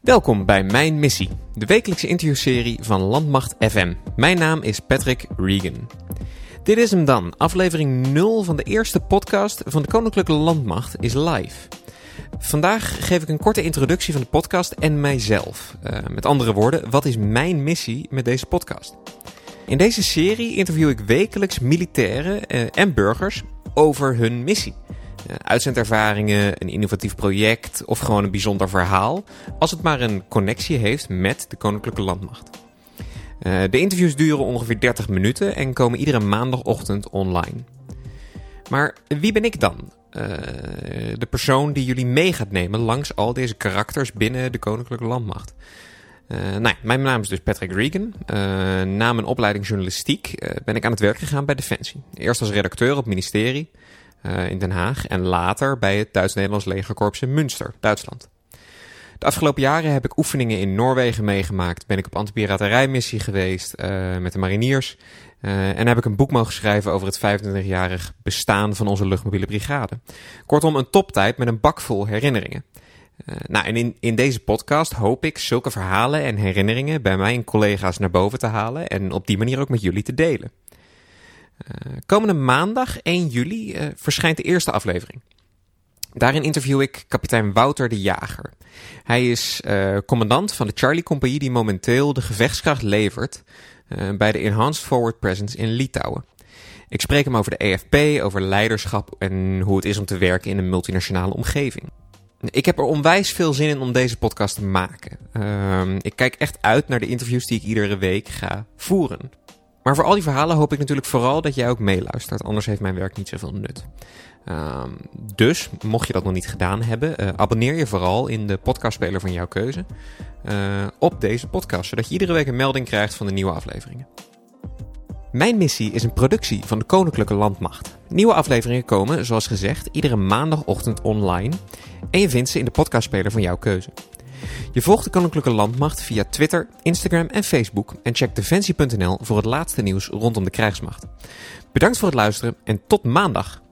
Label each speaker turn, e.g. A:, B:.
A: Welkom bij Mijn Missie, de wekelijkse interviewserie van Landmacht FM. Mijn naam is Patrick Regan. Dit is hem dan, aflevering 0 van de eerste podcast van de Koninklijke Landmacht is live. Vandaag geef ik een korte introductie van de podcast en mijzelf. Uh, met andere woorden, wat is mijn missie met deze podcast? In deze serie interview ik wekelijks militairen uh, en burgers over hun missie. Uh, uitzendervaringen, een innovatief project of gewoon een bijzonder verhaal, als het maar een connectie heeft met de Koninklijke Landmacht. Uh, de interviews duren ongeveer 30 minuten en komen iedere maandagochtend online. Maar wie ben ik dan? Uh, de persoon die jullie mee gaat nemen langs al deze karakters binnen de Koninklijke Landmacht. Nou, mijn naam is dus Patrick Regan. Na mijn opleiding journalistiek ben ik aan het werk gegaan bij Defensie. Eerst als redacteur op ministerie in Den Haag en later bij het Duits-Nederlands legerkorps in Münster, Duitsland. De afgelopen jaren heb ik oefeningen in Noorwegen meegemaakt. Ben ik op antipiraterijmissie geweest met de mariniers. en heb ik een boek mogen schrijven over het 25-jarig bestaan van onze luchtmobiele brigade. Kortom, een toptijd met een bak vol herinneringen. Nou, en in, in deze podcast hoop ik zulke verhalen en herinneringen bij mij en collega's naar boven te halen en op die manier ook met jullie te delen. Uh, komende maandag 1 juli uh, verschijnt de eerste aflevering. Daarin interview ik kapitein Wouter de Jager. Hij is commandant van de Charlie Compagnie die momenteel de gevechtskracht levert bij de Enhanced Forward Presence in Litouwen. Ik spreek hem over de EFP, over leiderschap en hoe het is om te werken in een multinationale omgeving. Ik heb er onwijs veel zin in om deze podcast te maken. Uh, ik kijk echt uit naar de interviews die ik iedere week ga voeren. Maar voor al die verhalen hoop ik natuurlijk vooral dat jij ook meeluistert. Anders heeft mijn werk niet zoveel nut. Uh, dus, mocht je dat nog niet gedaan hebben, uh, abonneer je vooral in de podcastspeler van jouw keuze uh, op deze podcast. Zodat je iedere week een melding krijgt van de nieuwe afleveringen. Mijn missie is een productie van de Koninklijke Landmacht. Nieuwe afleveringen komen, zoals gezegd, iedere maandagochtend online. En je vindt ze in de podcastspeler van jouw keuze. Je volgt de Koninklijke Landmacht via Twitter, Instagram en Facebook. En check defensie.nl voor het laatste nieuws rondom de krijgsmacht. Bedankt voor het luisteren en tot maandag.